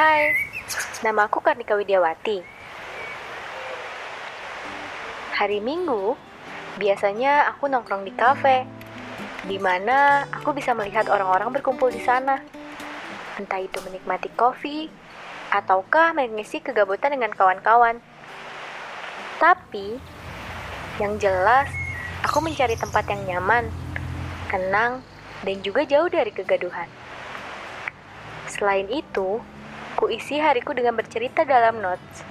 Hai, nama aku Karnika Widiawati. Hari Minggu, biasanya aku nongkrong di kafe, di mana aku bisa melihat orang-orang berkumpul di sana. Entah itu menikmati kopi, ataukah mengisi kegabutan dengan kawan-kawan. Tapi, yang jelas, aku mencari tempat yang nyaman, tenang, dan juga jauh dari kegaduhan. Selain itu, kuisi hariku dengan bercerita dalam notes,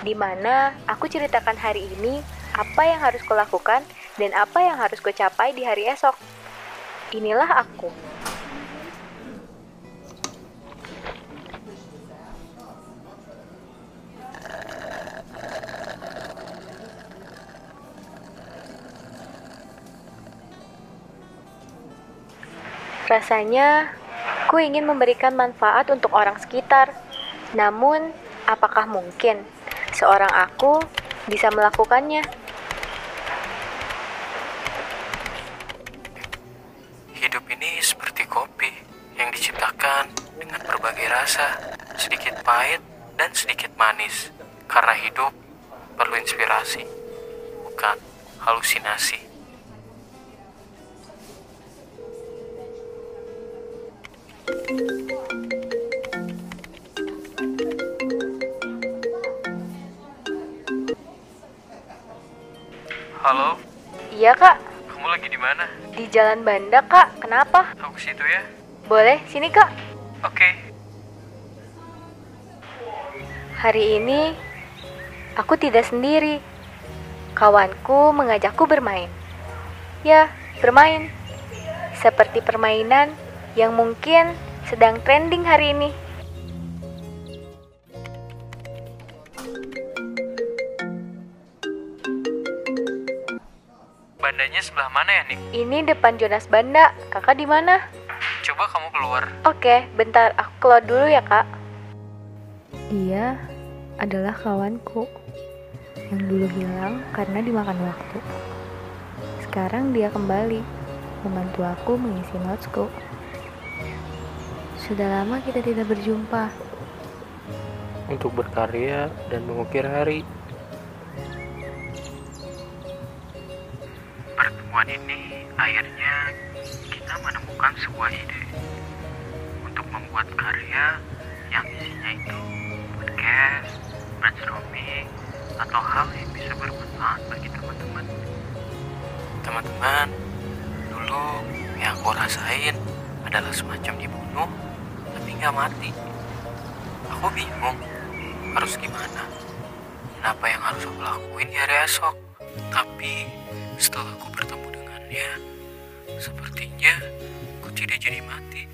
di mana aku ceritakan hari ini apa yang harus kulakukan dan apa yang harus kucapai di hari esok. Inilah aku. Rasanya, ku ingin memberikan manfaat untuk orang sekitar. Namun, apakah mungkin seorang aku bisa melakukannya? Hidup ini seperti kopi yang diciptakan dengan berbagai rasa, sedikit pahit dan sedikit manis. Karena hidup perlu inspirasi, bukan halusinasi. Halo, Iya, Kak. kamu lagi di mana? Di Jalan Banda, Kak. Kenapa? Aku ke situ ya. Boleh, sini, Kak. Oke. Hari ini aku tidak sendiri. Kawanku mengajakku bermain. Ya, bermain. Seperti permainan yang mungkin sedang trending hari ini. Bandanya sebelah mana ya, Nik? Ini depan Jonas Banda. Kakak di mana? Coba kamu keluar. Oke, bentar. Aku keluar dulu ya, Kak. Dia adalah kawanku yang dulu hilang karena dimakan waktu. Sekarang dia kembali membantu aku mengisi notesku. Sudah lama kita tidak berjumpa. Untuk berkarya dan mengukir hari. Pertemuan ini akhirnya kita menemukan sebuah ide untuk membuat karya yang isinya itu podcast, brainstorming, atau hal yang bisa bermanfaat bagi teman-teman. Teman-teman, dulu yang aku rasain adalah semacam dibunuh, tapi nggak mati. Aku bingung harus gimana. Kenapa yang harus aku lakuin di hari esok? Tapi setelah aku bertemu dengannya, sepertinya aku tidak jadi mati.